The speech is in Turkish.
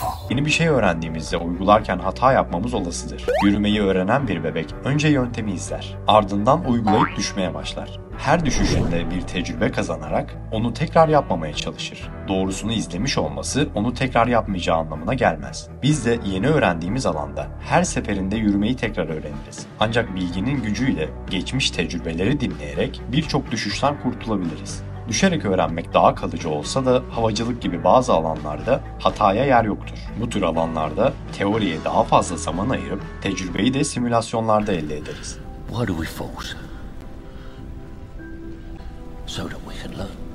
fall? Yeni bir şey öğrendiğimizde uygularken hata yapmamız olasıdır. Yürümeyi öğrenen bir bebek önce yöntemi izler, ardından uygulayıp düşmeye başlar. Her düşüşünde bir tecrübe kazanarak onu tekrar yapmamaya çalışır. Doğrusunu izlemiş olması onu tekrar yapmayacağı anlamına gelmez. Biz de yeni öğrendiğimiz alanda her seferinde yürümeyi tekrar öğreniriz. Ancak bilginin gücüyle geçmiş tecrübeleri dinleyerek birçok düşüşten kurtulabiliriz. Düşerek öğrenmek daha kalıcı olsa da havacılık gibi bazı alanlarda hataya yer yoktur. Bu tür alanlarda teoriye daha fazla zaman ayırıp tecrübeyi de simülasyonlarda elde ederiz. Why do we fall, sir? So that we can learn.